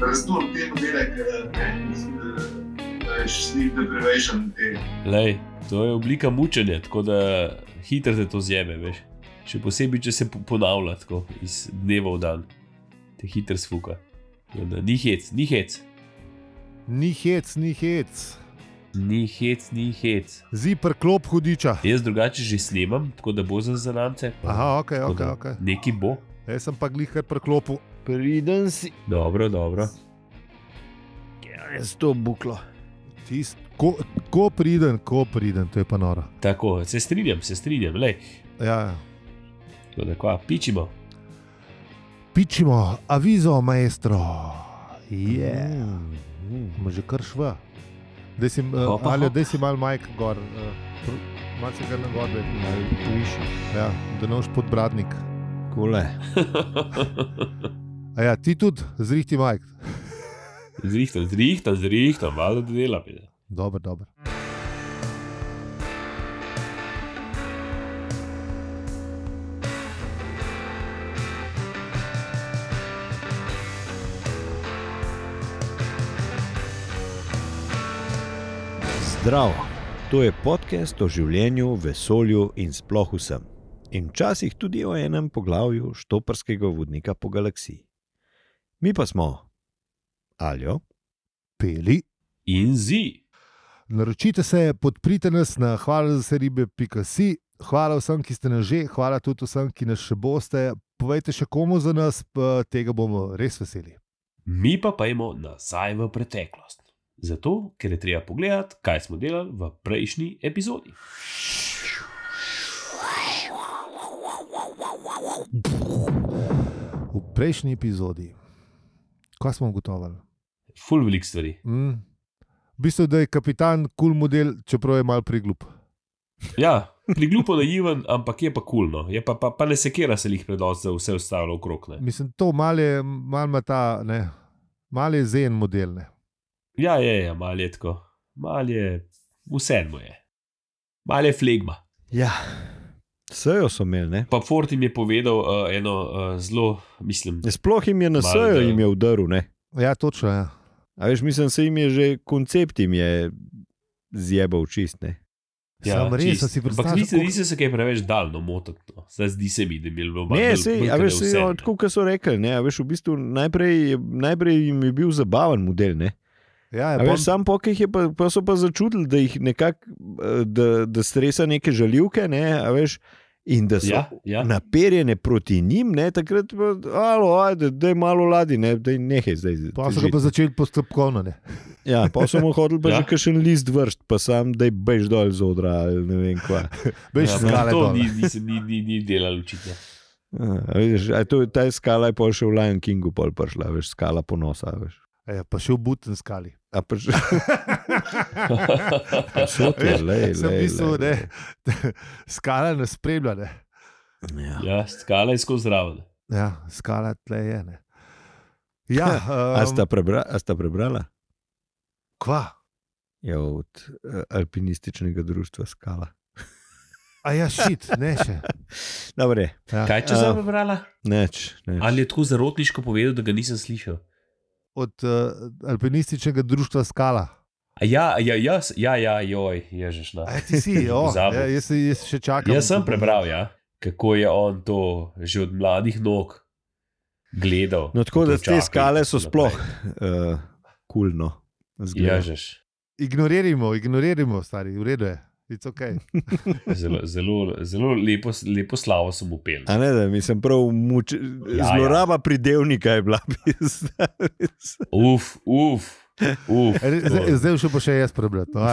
razdur te modele, da je sleep deprivation. Lej, to je oblika mučenja, tako da hitro te to zjeme, veš. Še posebej, če se ponavlja tako iz dneva v dan, te hitro sfuka. Da, ni hec, ni hec. Ni hec, ni hec. Ni hec, ni hec. Zipr klop hudiča. Jaz drugače že snemam, tako da bo za zanamce. Aha, ok, ok. Okay. Neki bo. Jaz sem pa glihar preklopu. Priden si. Dobro, dobro. Ja, jaz to buklo. Tist, ko, ko priden, ko priden, to je pa noro. Tako, se strinjam, se strinjam. Lej. Ja. Tako da, kva, pičimo. Pičimo, avizo, maestro. Je. Mm, mm. Yeah. Že kar šva. Dej si, uh, ali da si mal majk gor. Uh, Malce ga na gor, da je višji. Ja, da noš podbradnik. Kole. A ja, ti tudi zrihti majk. Zrihtam, zrihtam, zrihtam, malo da delam. Dobro, dobro. Zdravo. To je podcast o življenju, vesolju in sploh vsem. In včasih tudi o enem poglavju štoparskega vodnika po galaksiji. Mi pa smo, alijo, Peli. In zi. Naročite se, podprite nas na hvala za se ribe.si. Hvala vsem, ki ste nas že, hvala tudi vsem, ki nas še boste. Povejte še komu za nas, pa tega bomo res veseli. Mi pa pojmo nazaj v preteklost. Zato, ker je treba pogledati, kaj smo delali v prejšnji epizodi. V prejšnji epizodi, kaj smo ugotovili? Ful velik stvari. Mm. V bistvu, da je kapitan kul cool model, čeprav je mal priglup. Ja, priglupo naiven, ampak je pa kulno. Je pa, pa, pa ne sekira se jih predlost za vse ostalo okrog. Ne. Mislim, to mal je, mal ima ta, ne, mal je zen model. Ne. Ja, je, je, mal je tako. Mal je, vse mu je. Mal je flegma. ja, sejo so imeli, ne? Pa Ford jim je povedal uh, eno uh, zelo, mislim, Sploh jim je na sejo jim je udaril, ne? Ja, točno. Ja. A veš, mislim, se jim je že koncept jim je zjebal čist, ne? Sam res, si Ampak niste, koliko- niste se kaj preveč daljno motiti. No. Zdaj zdi se mi, da bi bilo malo Ne, bolj a kot veš, ja, ne. tako kot so rekli, ne, a veš, v bistvu najprej, najprej jim je bil zabaven model, ne? Ja, A ja, veš, sam pokaj jih je pa, pa so pa začutili, da jih nekako, eh, da, da stresa neke žaljivke, ne, a veš, in da so Ja, ja. naperjene proti njim, ne, takrat pa, alo, ajde, da je malo ladi, ne, da je nehaj zdaj. pa so ga pa začeli postopkovno. Ne. Ja, pa so mu hodili pa Ja. ja. že kakšen list vrst, pa sam, da je bež dol z odra, ali ne vem kva. Veš, Ja, ja, skale to dol. ni, ni, se- ni, ni, ni delal očitno. A, vidiš, a to, ta skala je pa še v Lion Kingu pol prišla, veš, skala ponosa, veš. Ja, pa še v buten skali. A pa že. Sod je, lej, Sem v lej, bistvu, lej, ne, skala ne spremlja. Ne. Ja. Ja, skala je skozi zraven. Ja, skala tle je. Ne. Ja, A um, sta, prebra, a sta prebrala? kva? Ja, od uh, alpinističnega društva Skala. A ja, šit, ne še. Dobre, Ja. Kaj če A. sem prebrala? neč, neč. Ali je tako zarotniško povedal, da ga nisem slišal? Od uh, alpinističnega društva Skala. Ja, ja, jaz, ja, ja, joj, ježeš na. A, ti si, o, Pozabil. ja, jaz, jaz še čakam. Jaz sem prebral, ja, kako je on to že od mladih nog gledal. No, tako da te skale so sploh uh, kulno. zgledajo. Ježeš. Ignoririmo, ignoririmo, stari, v redu je. It's okay. Zelo, zelo, zelo lepo, lepo slavo sem upel. A ne, da mislim, prav muč, ja. zloraba pridevnika je bila. Uf, uf, uf. Zdaj, zdaj še pa še jaz prebrati. No,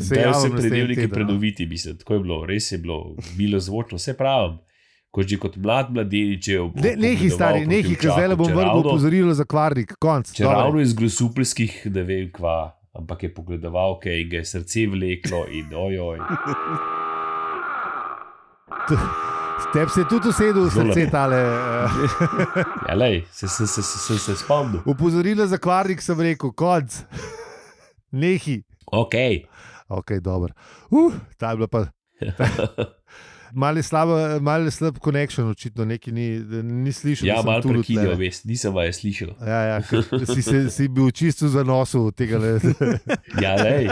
se vse naslednji predelnike teden, no. predoviti, mislim, tako je bilo, res je bilo, bilo zvočno, vse pravim. Kot že kot mlad mladenič je ob- Ne, nehi stari, nehi, ker zdaj bom čeravno- opozorilo za kvarnik, konc. Čeravno iz grosupljskih, da vem kva, ampak je pogledoval, kaj ga je srce vleklo in ojoj. Tebi se je tudi usedel v srce tale. Uh, Ja, lej, se, se, se, se, se, se spomnim. opozorilo za kvarnik sem rekel, konc. Nehi. Ok. Ok, dobro. Uh, ta je bila pa. Malo je slab, malo je slab connection, očitno neki ni, ni slišal. Ja, malo prekinil, veš, nisem vaje slišal. Ja, ja, si, se, si bil čisto zanosil tega. Ne. Ja, lej.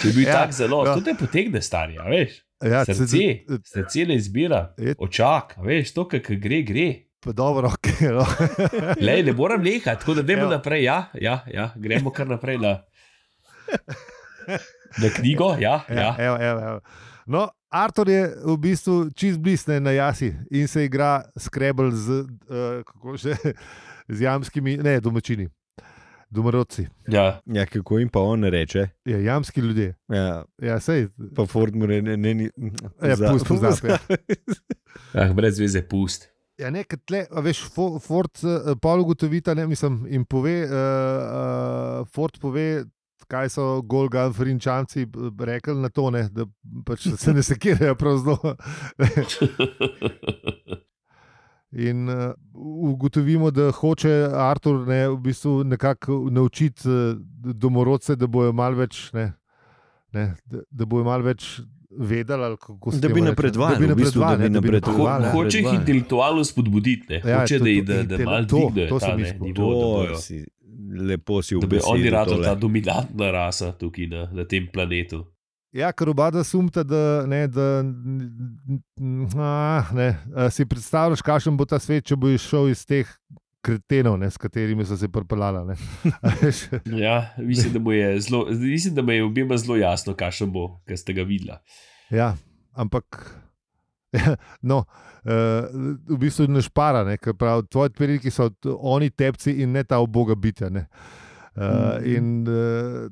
Če bi bil Ja, tak zelo, ja. to te potegne, stari, a veš. Ja, Srce, se- srce ne izbira, Je- očak, veš, to, kar gre, gre. Pa dobro, okay, no. Lej, ne moram nehati, tako da gremo Ja. naprej. Ja, ja, ja, gremo kar naprej na, na knjigo. Ja, Ja, ja. evo, evo, evo. No, Artur je v bistvu čist blisne na jasi in se igra skrebel z, uh, kako že, z jamskimi, ne domačini, domorodci. ja. Ja, kako jim pa on reče. Ja, jamski ljudje. Ja, Ja, sej, pa Ford mu reče, ne, ne, Ja, pust, pozabi, ja. Ah, brez veze, pust. Ja, nekaj tle, a veš, Fo- Ford uh, pol ugotovita, ne, mislim, in pove, uh, uh, Ford pove, kaj so Golganfrinčanci rekli na to, ne, da pač se ne sekirajo prav zelo. In uh, ugotovimo, da hoče Artur ne, v bistvu nekako naučiti uh, domorodce, da bojo malo več, ne, ne, da, da bojo malo več vedeli, ali kako se Da bi napredovali, Da bi v bistvu, da napredovali, da bi. Ho, napredovali. ja. hoče jih intelektualno spodbuditi, ne. Ja, hoče, to- da, to- da, da intele- malo to- to da To bojo. si, lepo si Da bi oni radi ta dominantna rasa tukaj na, na tem planetu. Ja, ker oba dva sumta, da, ne, da a, ne, a si predstavljaš, kakšen bo ta svet, če bo šel iz teh kretenov, ne, s katerimi so se pripeljali. ne. A veš? Ja, mislim, da je zelo, mislim, da mu je obema zelo jasno, kakšen bo, ker ste ga videla. ja, ampak. No, uh, v bistvu ne špara, ne, ker pravi, tvoji prijatelji so oni tepci in ne ta oboga bitja. Ne. Uh, in uh,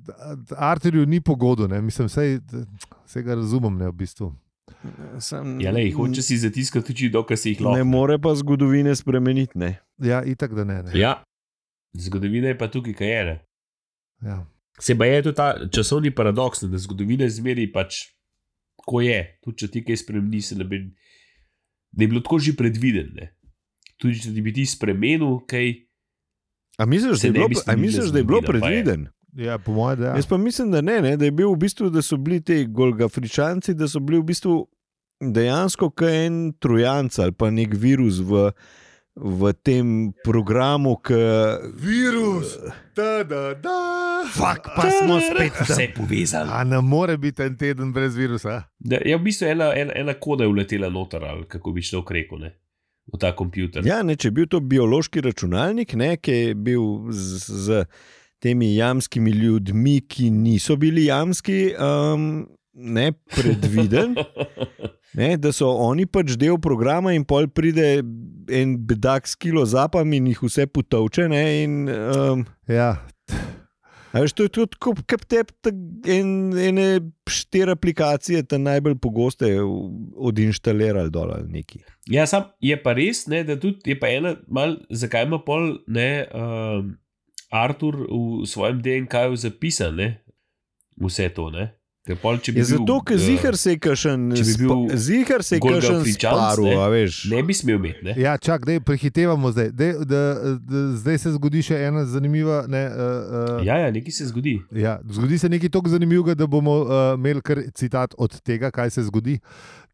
Arterju ni pogodo, ne. mislim, vse ga razumem, ne, v bistvu. Sam, Ja, lej, hoče si zatiskati oči, dokaj si jih lahko. Ne more pa zgodovine spremeniti. Ne. Ja, itak da ne. ne. Ja, zgodovina je pa tukaj, kaj je. Ne? Ja. Se pa je to ta časovni paradoks, da zgodovina zmeri pač, ko je. Tudi če ti kaj spremeni, se ne bi, ne bi bilo tako že predvideno. Tudi če ti bi ti spremenil, kaj. A misliš, da je bilo, bi a misliš, da je bilo predviden? Ja, po mojem, da Ja. je. Jaz pa mislim, da ne, ne, da je bil v bistvu, da so bili ti Golgafričanci, da so bili v bistvu dejansko kot en trojanc ali pa nek virus v, v tem programu, ki Virus, da, da, da. Fak, pa smo spet Vse je povezano. A ne more biti en teden brez virusa. Da, ja, v bistvu ena, ena, ena koda je uletela noter, ali kako bi šlo rekel, ne, v ta komputer. Ja, ne, če je bil to biološki računalnik, ne, ki je bil z, z temi jamskimi ljudmi, ki niso bili jamski, um, ne, predviden, ne, da so oni pač del programa in pol pride en bedak s kilo zapam in jih vse potovče. Ne, in, um, Ja, veš, to je tudi kot tep, en, ene štiri aplikacije, te najbolj pogoste odinštalirali dol ali neki. Ja, sam je pa res, ne, da tudi je pa ena, mal, zakaj ima pol ne, um, Artur v svojem DNK-ju zapisan ne, vse to. Ne? Ker pol, bi Je bil, zato, ker eh, zihar se je kašen, bi bil zihar se je kašen sparu, ne, a veš. Ne bi smel imeti. Ne? ja čak, da prehitevamo zdaj. Dej, da, da, zdaj se zgodi še ena zanimiva. Ne, uh, uh, Ja, ja, nekaj se zgodi. Ja, zgodi se nekaj tako zanimivega, da bomo uh, imeli kar citat od tega, kaj se zgodi.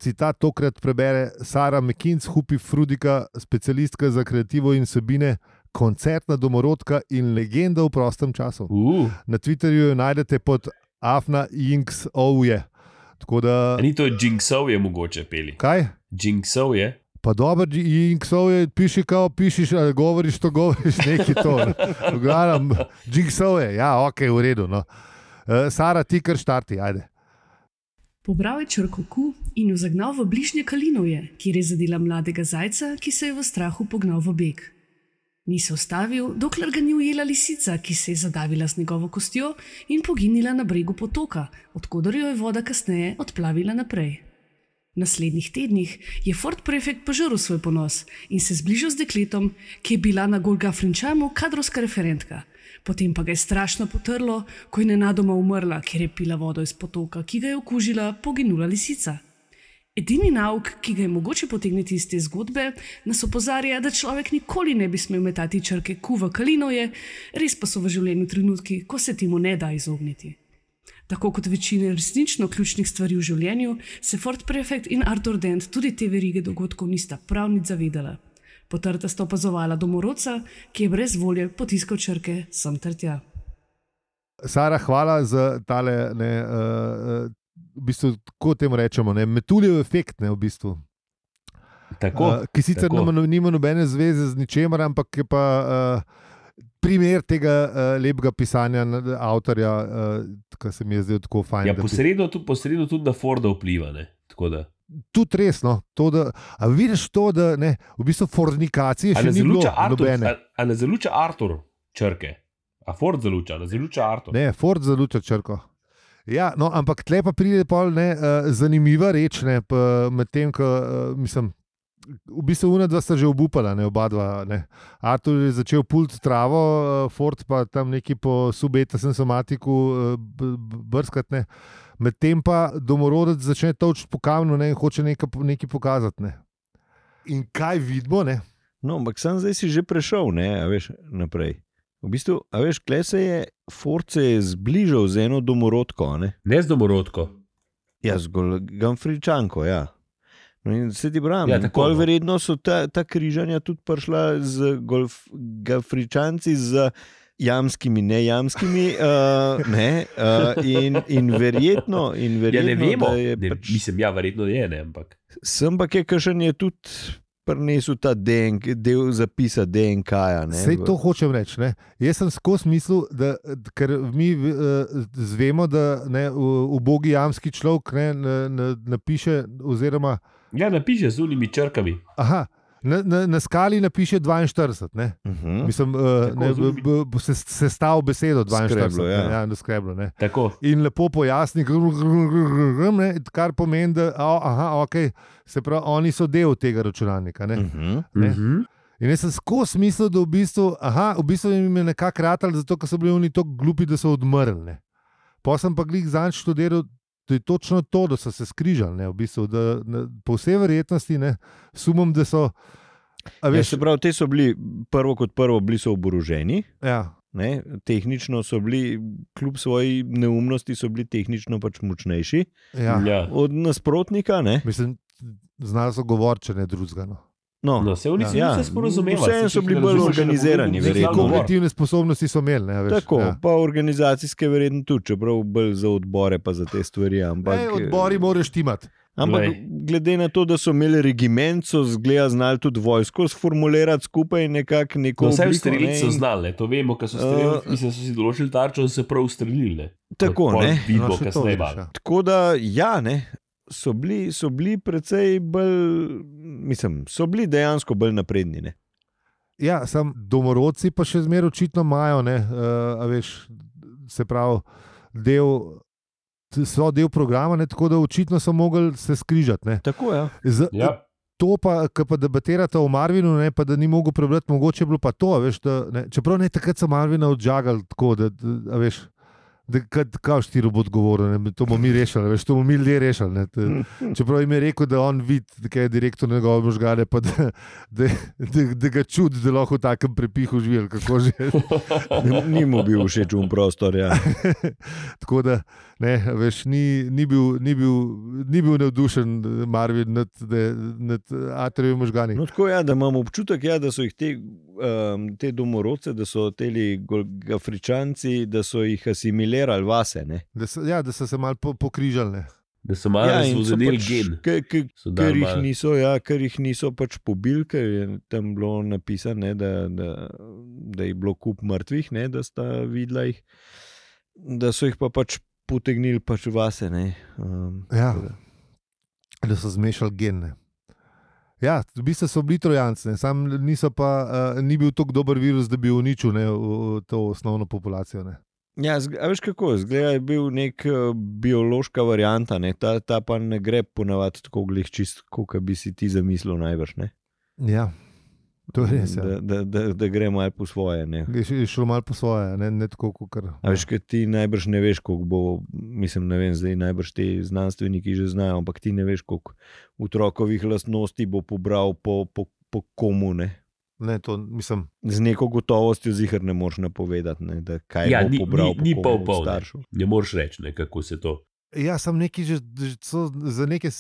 Citat tokrat prebere Sara McKinz, Hupi Frudika, specialistka za kreativo in vsebine, koncertna domorodka in legenda v prostem času. Uh, Na Twitterju jo najdete pod Afna Inks Ovje. Da, a ni to Jinxov je mogoče peli. kaj? Jinxov je. Pa dobro, Inksov je, piši, kao pišiš, ali govoriš, to govoriš, neki to. Gledam, Jinksov je, ja, ok, v redu. No. Uh, Sara, ti kar štarti, ajde. Pobral je črko Q in jo zagnal v bližnje Kalinovje, kjer je zadela mladega zajca, ki se je v strahu pognal v beg. Ni se ustavil, dokler ga ni ujela lisica, ki se je zadavila z njegovo kostjo in poginila na bregu potoka, odkudar jo je voda kasneje odplavila naprej. V naslednjih tednih je Ford prefekt požrl svoj ponos in se zbližal z dekletom, ki je bila na Golga Frinčamu kadrovska referentka. Potem pa ga je strašno potrlo, ko je nenadoma umrla, ker je pila vodo iz potoka, ki ga je okužila poginula lisica. Edini nauk, ki ga je mogoče potegniti iz te zgodbe, nas opozarja, da človek nikoli ne bi smel metati črke kuva kalinoje, res pa so v življenju trenutki, ko se temu ne da izogniti. Tako kot večina resnično ključnih stvari v življenju, se Ford Prefect in Arthur Dent tudi te verige dogodkov nista prav nič zavedala. Potrta sta opazovala domorodca, ki je brez volje potiskal črke sem ter tja. Sara, hvala za tale, ne, uh, v bistvu, kako temu rečemo, ne, metuljev efekt, ne, v bistvu. Tako, Uh, ki sicer tako. nima, nima nobene zveze z ničemer, ampak je pa uh, primer tega uh, lepega pisanja avtorja, uh, ki se mi je zdel tako fajn. ja, posredno, tu, posredno tudi na Forda vpliva. Ne? Tudi resno. To, da, a vidiš to, da ne, v bistvu fornikacije še ne ni bilo Artur, nobene. a, a ne zaluča Artur črke, a Ford zaluča, ne zaluča Artur. Ne, Ford zaluča črko. Ja, no, ampak tle pa pride pol, ne, uh, zanimiva reč, medtem ko uh, mislim. V bistvu una dva sta že obupala, ne oba dva. Ne. Artur je začel pult travo, eh, Ford pa tam neki po subeta somatiku b- b- brskati. ne. Medtem pa domorodec začne toč po kamnu ne, in hoče nekaj, nekaj pokazati. Ne. In kaj vidimo? Ne? No, ampak sem zdaj si že prešel, ne, a veš, naprej. V bistvu, a veš, kle se je je zbližal z eno domorodko, ne? Ne z domorodko. Ja, zgolj Gamfričanko, ja. No in se ti pravim, Ja, ja, tako, no. verjetno so ta, ta križanja tudi prišla z golf, Gamfričanci z jamskimi, ne jamskimi, uh, ne, uh, in, in verjetno, in Ja, verjetno ne vemo, je ne, pač, mislim, ja, verjetno je, ne, ampak. sem pa je kakšen je tudi prinesel ta DNK, del zapisa DNK-ja. ne, Sej v- to hočem reči. Ne? Jaz sem skozi mislil, da ker mi uh, zvemo, da ne, u- ubogi jamski človek ne, na, na, napiše, oziroma Ja, napiše z unimi črkami. aha, na, na, na skali napiše 42. Ne? Mhm. Mislim, uh, Tako, ne, b, b, b, se, se stav besedo 42. Skreblo, ja. ne, ja, na skreblo, ne. Tako. In lepo pojasni, gr- gr- gr- gr- gr- ne, kar pomeni, da a, aha, okay, se pravi, oni so del tega računalnika. Ne. Mhm. Ne. Mhm. In jaz sem skozi mislil, da v bistvu, aha, v bistvu jim je nekako ratal, zato ker so bili oni tako glupi, da so odmrli. Ne. Pa sem pa glih zanj študiral, da je točno to, da so se skrižali. Ne, v bistvu, da, ne, po vsej verjetnosti, ne, sumim, da so. A Ja, veš, se pravi, te so bili prvo kot prvo, bili so oboroženi. ja, Ne, tehnično so bili, kljub svoji neumnosti, so bili tehnično pač močnejši ja. Ja. od nasprotnika. Ne? Mislim, znali so govoriti, če ne drugega. No. No, se oni Ja. ja. Se sporazumevali. vseeno so bili bolj organizirani, verjetno. Kognitivne sposobnosti so imeli. Ne, a veš, tako, ja. pa organizacijske, verjetno tudi, čeprav bolj za odbore, pa za te stvari. Ampak, Ej, odbori moraš štimati. ampak Glej. glede na to, da so imeli regiment, so zgleda znali tudi vojsko sformulirati skupaj in nekako neko. No, vse ne, so znali, ne. to vemo, ker so streljali, Uh, uh, mislim, so si določili tarčo in se prav ustrelili. Ne. Tako, ne. Vidimo, No, kasneje. ja. Tako da, ja, ne, so bili, so bili precej bolj, mislim, so bili dejansko bolj napredni. Ne. Ja, sam domorodci pa še zmeraj očitno imajo, ne, uh, a veš, se pravi, del. So del programa, ne, tako da očitno so mogli se skrižati. ne. Tako je. Ja. Z, Ja. To, pa, ki pa debatirate o Marvinu, ne, pa da ni mogel prebrati, mogoče je bilo pa to. a Veš, da, ne, čeprav ne takrat so Marvina odžagali tako, da, da a veš. Da, kad, kao štiri bo odgovoril, ne, to bomo mi rešili, veš, to bomo mi ljudje rešili. Ne, te, čeprav jim je rekel, da on vidi, da je direktor njegove možgane, pa da, da, da, da ga čudi, da lahko v takem prepihu živi. Ni mu bil všeč um prostor. Ja. Tako da, ne, veš, ni, ni, bil, ni, bil, ni bil navdušen eh, Marvin nad, nad Atrijem možgani. No, tako je, ja, da imam občutek, ja, da so jih te, um, te domorodce, da so te Afričanci, da so jih asimilirali vase. Ne. Da so, ja, da so se malo po, pokrižali. Ne. Da so malo Ja, razvodenili pač, gen. Ker jih, niso, ja, ker jih niso pač pobili, ker je tam bilo napisano, ne, da, da, da je bilo kup mrtvih, ne, da sta videla jih, da so jih pa pač potegnili pač vase. Ne, um, Ja. da. da so zmešali gene. Ja, v bistvu so bili trojanci, sam niso pa, uh, ni bil tako dober virus, da bi uničil ne, v, v to osnovno populacijo. Ne. Ja, zg- veš kako, zgleda je bil nek uh, biološka varianta, ne? Ta, ta pa ne gre ponavadi tako glih čist, kot bi si ti zamislil najbrž. Ne? Ja, res. Ja. Da, da, da, da gre malo po svoje. Ne? Je šlo malo po svoje, ne, ne tako kot kar. A veš, ker ti najbrž ne veš, koliko bo, mislim, ne vem, zdaj najbrž ti znanstveniki že znajo, ampak ti ne veš, koliko otrokovih lastnosti bo pobral po, po, po komu. Ne? Ne, to, mislim, Z neko gotovostjo zihar ne moreš napovedati, ne, da kaj Ja, bo ni, pobral. ni, ni po pol komu od pol. Ne, ne moreš reči, ne, kako se to. Ja, sem neki že, že so, za neke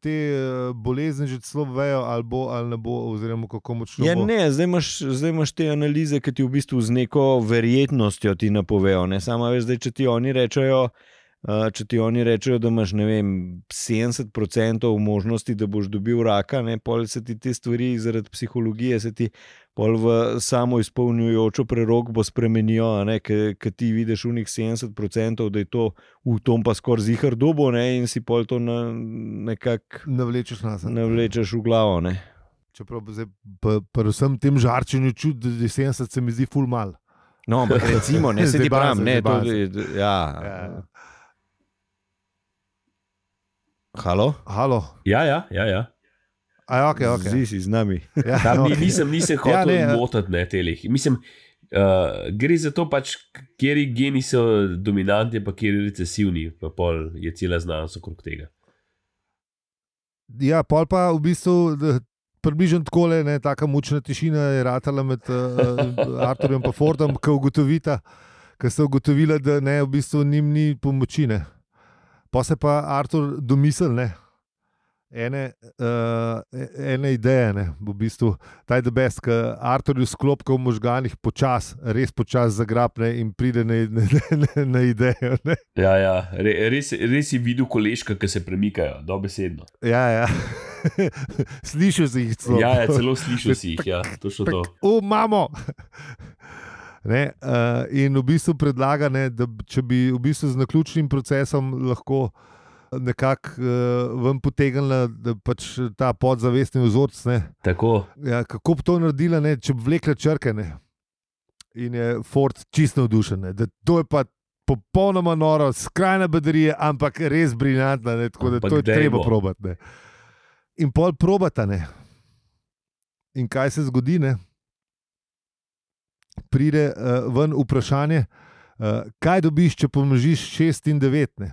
te eh, bolezni že celo vejo, ali bo ali ne bo, oziroma kako močno Ja, bo. ne, zdaj imaš, zdaj imaš te analize, ki ti v bistvu z neko verjetnostjo ti napovejo. Ne? Samo veš, zdaj, če ti oni rečejo. Uh, če ti oni rečejo, da imaš vem, 70% možnosti, da boš dobil raka, ne, pol se ti te stvari zaradi psihologije, se ti pol v samo izpolnjujočo prerokbo spremenijo, ki ti vidiš v njih 70%, da je to v tom pa skoraj zihar dobo ne, in si pol to na, nekako Navlečeš nas. navlečeš v glavo. Ne. Čeprav zdaj pa- pri vsem tem žarčenju čuti, da je 70 se mi zdi ful mal. No, ampak recimo, ne se ti pravim, ne, to, bazen. ja. Ja. Halo? Halo, Ja, ja, ja. ja. a je ok, ok. Zdi si z nami. Ja, Tam okej. nisem, nisem Ja, hotel ne, ja, ja. motiti na telih. Mislim, uh, gre za to, pač, kjeri geni so dominantni, pa kjeri recesivni, pa pol je cela znanost okrog tega. Ja, pol pa v bistvu. Približno tako je, tako mučna tišina je ratala med uh, Arturjem in Fordom, ki ugotovita, ki so ugotovili, da ne, v bistvu njim ni pomoči. Ne. Pa se pa Artur domisel, ne, ene, uh, ene ideje, ne, v bistvu ta je debes, ki Arturju sklopka v možganih počas, res počas zagrabne in pride na, na, na, na idejo. Ne. Ja, ja, re, res, res si videl koležka, ki se premikajo, dobesedno. Ja, ja. Slišiš si jih celo. Ja, ja, celo slišal si jih, ja, točno to. O, imamo. Ne, uh, in v bistvu predlaga, ne, da če bi v bistvu z naključnim procesom lahko nekako uh, ven potegnila pač ta podzavestni Tako, ja, kako bi to naredila, ne, če bi vlekla črke. Ne, in je Ford čisto navdušen, ne, da to je pa popolnoma noro, skrajna baterija, ampak res briljantna. Ne, tako da Ampak to je treba dajmo. probati. Ne. In pol probata. Ne. In kaj se zgodi? Ne? Pride uh, ven vprašanje, uh, kaj dobiš, če pomnožiš 6 in 9. Ne?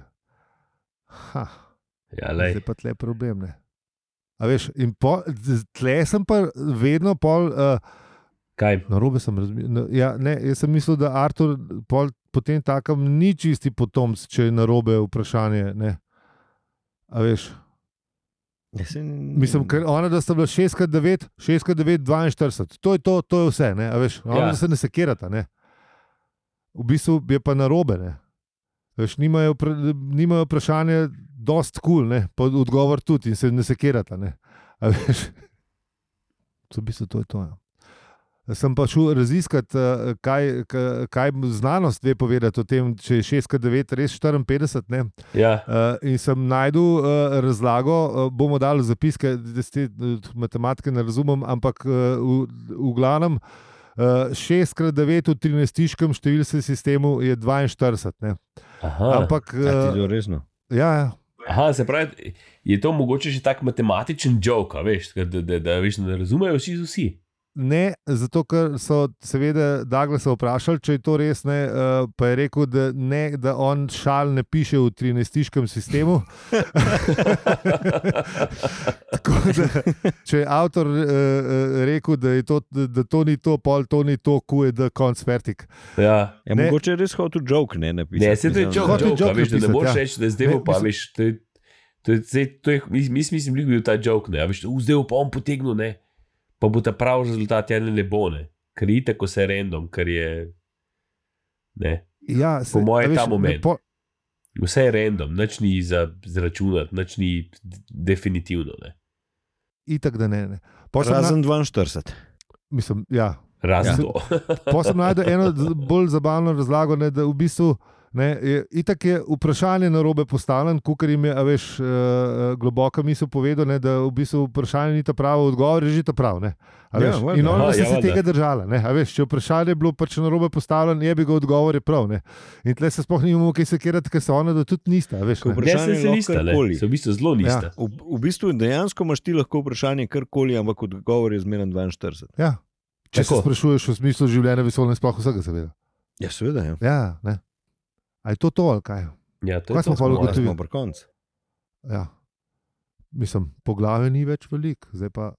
Ha, ja, lej. zdaj pa tle problem. Ne? A veš, in pol, z- tle sem pa vedno pol. Uh, Kaj? Na robe sem razmišljal. Ja, ne, jaz sem mislil, da Artur pol, potem takem ni čisti potomc, če je na robe vprašanje. Ne? A veš, Ja, saj n- mislim, ker ona, da sta bila 6x9, 6x9, 42, to je to, to je vse. Ne? A veš, ona, Ja. da se ne sekirata. Ne? V bistvu je pa na robe. Ne? Veš, nimajo, nimajo vprašanja, dost kul, cool, pa odgovor tudi in se ne sekirata. Ne? A veš, v bistvu to je to. Ja. Sem pa šel raziskati, eh, kaj, kaj, kaj znanost ve povedati o tem, če je 6x9 res 54. Ne? Ja, Uh, in sem najdel uh, razlago, uh, bomo dali zapiske, da ste matematike ne razumem, ampak uh, v, v glavnem uh, 6x9 v 13-tiškem številskem sistemu je 42. Ne? aha. Ampak, uh, ja. Aha, se pravi, je to mogoče že tak matematičen jok, veš, da, da, da, da, veš, ne razumejo vsi vsi. Ne, zato ker so seveda Douglasa vprašali, če je to res, ne, uh, pa je rekel, da, ne, da on šal ne piše v 13-tiškem sistemu. Da, če je avtor uh, rekel, da, je to, da, to ni to, pol to ni to, ku je da konc vertik. Ja. Ja, Ne. mogoče je res hotel joke, ne napisati. Ne, se to je joke, joke, joke veš, da ne moreš ja. reči, da zdaj bo pa, mislim- veš, to je, to je, zdaj, to je, mis- mis- mislim, da je bil ta joke, ne, veš, "U, zdaj bo pa on potegnil, ne, pa bo ta pravi rezultat, ja ne, bo, ne, ker je tako vse random, ker je, ne, Ja, Po moje a ta moment. po- vse je random, nič ni za zračunati, nič ni definitivno, ne, Itak, da ne. ne. Razen 42. Na, mislim, ja, razen Ja. to. Pa sem najdel eno bolj zabavno razlago, ne, da v bistvu. Ne, je, itak je vprašanje na robe postavljeno, kot jim je, a veš, uh, globoka misel povedal, ne, da v bistvu vprašanje ni ta pravi, odgovor je že ta pravi. ne. A Ja, veš, valjda. In ona Aha, se ja, je valjda. tega držala. ne, a Veš, če vprašanje je bilo pač na robe postavljeno, je bi ga odgovor je prav. Ne. In tle se sploh nimamo kaj sekirati, ker se ona da tudi nista. a Veš, Ko ne. vpraš- Ne, Vprašanje se, se lahko nista, karkoli. se v bistvu zelo nista. V, v bistvu dejansko imaš ti lahko vprašanje karkoli, ampak odgovor je zmeren 42. ja. Če se Tako. sprašuješ o smislu življenja, vesolja, sploh vsega, seveda. Ja, seveda. Ja. Ja, ne. A je to to ali kaj? Ja, to Kaj je smo to, smo- ugotovili? Smo pri koncu. Ja. Mislim, poglavje ni več veliko, zdaj pa.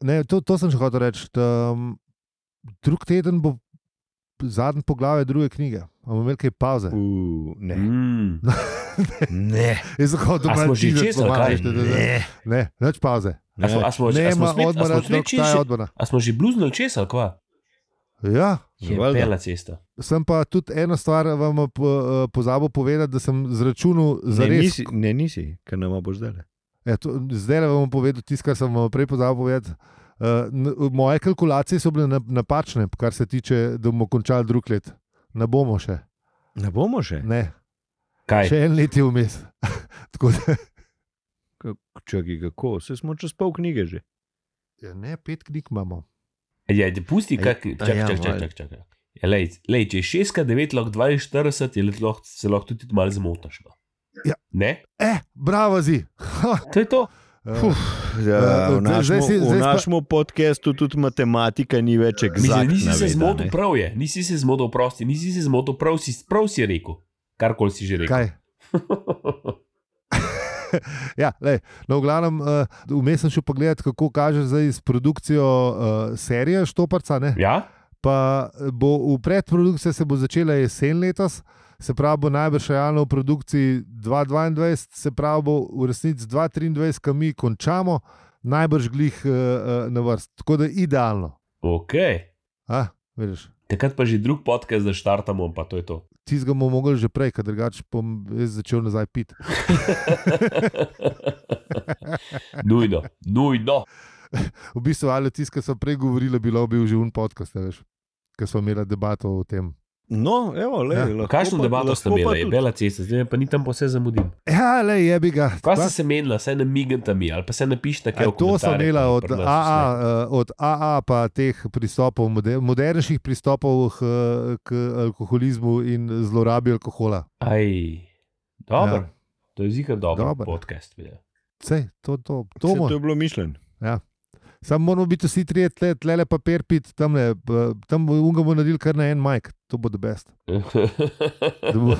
ne, to, to sem še hotel reči. um, Drug teden bo zadnji poglavje druge knjige. Imeli kaj pauze. Uh, ne. Mm. ne. Jaz sem hotel A smo malo čez, ali da- Ne. Ne, več pauze. A smo, a smo, Ne, a smo, a odmora, smo, dok svet, traja še, odmora. a smo že bluznili čez, ali kva? Ja, Je bela cesta. sem pa tudi eno stvar vam po, eh, pozabil povedati, da sem zračunal za Ne, res. nisi, ne, nisi, ker nama boš zdaj. Ja, to, zdaj le bom povedal tisto, kar sem vam prej pozabil povedati. Uh, moje kalkulacije so bile na- napačne, kar se tiče, da bomo končali drug let. Ne bomo še. Ne bomo še. Ne. Kaj? Še en let je vmes. Čakaj, kako? Vse smo čez pol knjige že. ja, ne, pet knjig imamo. Ja, pusti, Ej, kak, a čak, ja, čak, čak, valjda. čak, čak. Ja, lej, lej, če je 6, 9, lahko 42, je lahko, se lahko tudi malo zmotaš. No. Ja. Ne? Eh, bravo, zi. To je to. Uh, Ja, Eh, v v pa- podkastu tudi matematika ni več egzaktna. nisi se zmotil, prav je, nisi se zmotil, prosti, nisi se zmotil, prav si, prav si rekel. Karkoli si že rekel. kaj? ja, lej, no, v glavnem, uh, vmes sem šel pogledat, kako kaže zdaj s produkcijo uh, serije Štoparca. Ne? ja? Pa bo v predprodukciji se bo začela jesen letos, se pravi, bo najbrž realno v produkciji 2022, se pravi, bo v resnici 2023, ki mi končamo, najbrž glih uh, na vrst. Tako da idealno. Ok. A, vidiš? Takrat pa že drug podcast, da štartamo, pa to je to. Ti ga bomo mogli že prej, ker drugače bom začel nazaj piti. nujno, nujno. V bistvu, ali tisti, ki so prej govorili, bilo bi že un podcast, veš, ker smo imeli debato o tem. No, evo, le, Ja. lahko Kakšno pa- debato ste imeli, bela cesta, zdaj pa ni tam vse zamudim. Ja, le je bi ga. Kaj ste se menila, saj ne migate mi, ali pa se napišete, kaj E, to sem imela od AA, eh, od AA, pa teh pristopov, moder, modernejših pristopov k, k alkoholizmu in zlorabi alkohola. Aj, dobro. Ja. To je zikar dober Dobro. podcast. Sej, to, to, to, to to je bilo mišljeno. Samo moramo biti vsi trije, tle, tle le papir pit, tam, le, p- tam bo unga bo naredil kar na en majk, to bo the best. Da bo,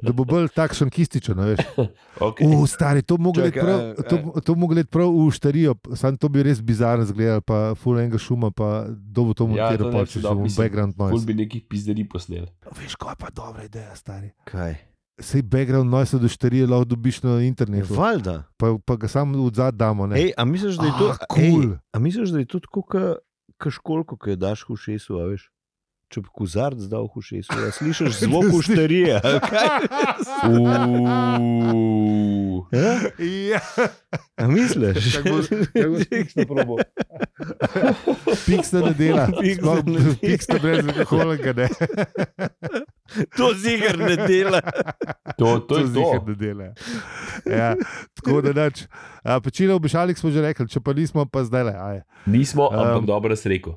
da bo bolj takšen kističen, okay. U, stari, to iti Čakaj, prav, to, to mogli prav v štarijo, samo to bi res bizarno izgledalo, pa full enega šuma, pa kdo bo to Ja, montiral, ne pa če že mislim, background Ful noise. bi nekih pizderi posnel. Veš, kaj je pa dobra ideja, stari. Kaj? Sej background noise do štarije lahko dobiš na internetu, valjda. pa, pa ga samo v zad damo. Ne? Ej, a misliš, da je to Ah, cool. ej, a misliš, da je to tako, kot školko, ki jo daš v šesu, a veš? Če bi kozarc dal v šesu, ja slišiš zvok ušterije. ali kaj? Uuu. Ja? Ja, A misliš? Kako bo- kako bo Piksna probal? Piksna ne dela, piksna brez alkohola ne. To zigar ne dela. To, to je to. ziher ne dela. Ja, tako da neč. Pečilo v Bešalik smo že rekli, če pa nismo, pa zdaj le. Nismo, ampak Um, dobro si rekel.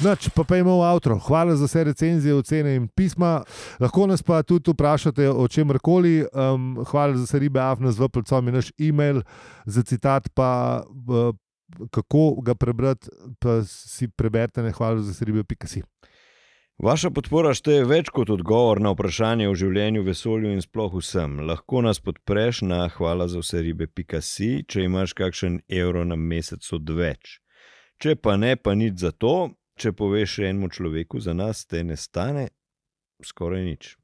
Noč, pa pojmo v avto. Hvala za vse recenzije, ocene in pisma. Lahko nas pa tudi vprašate o čemkoli. Um, hvala za vse ribe, afna z vplcom je naš e-mail, za citat pa uh, kako ga prebrati, pa si preberite, ne hvala za vse ribe, pika si. Vaša podpora šteje več kot odgovor na vprašanje o življenju, vesolju in sploh vsem. Lahko nas podpreš na hvala za vse ribe.si, če imaš kakšen evro na mesec odveč. Če pa ne, pa nič za to, če poveš enemu človeku za nas, te ne stane skoraj nič.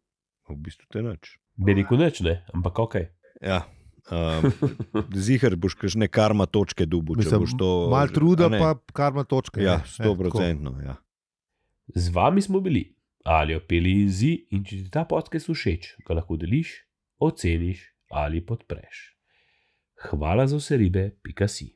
V bistvu te nič. Bi rekel neč, ne, ampak ok. Ja. Um, Zihar boš kakšne karma točke dubu, če Mislim, boš to. Malo truda, ne? pa karma točka. Ja, ne. sto procentno. Ja. Z vami smo bili, ali opeli zi, in če ti ta podcast všeč, ga lahko deliš, oceniš ali podpreš. Hvala za vse ribe, pika si.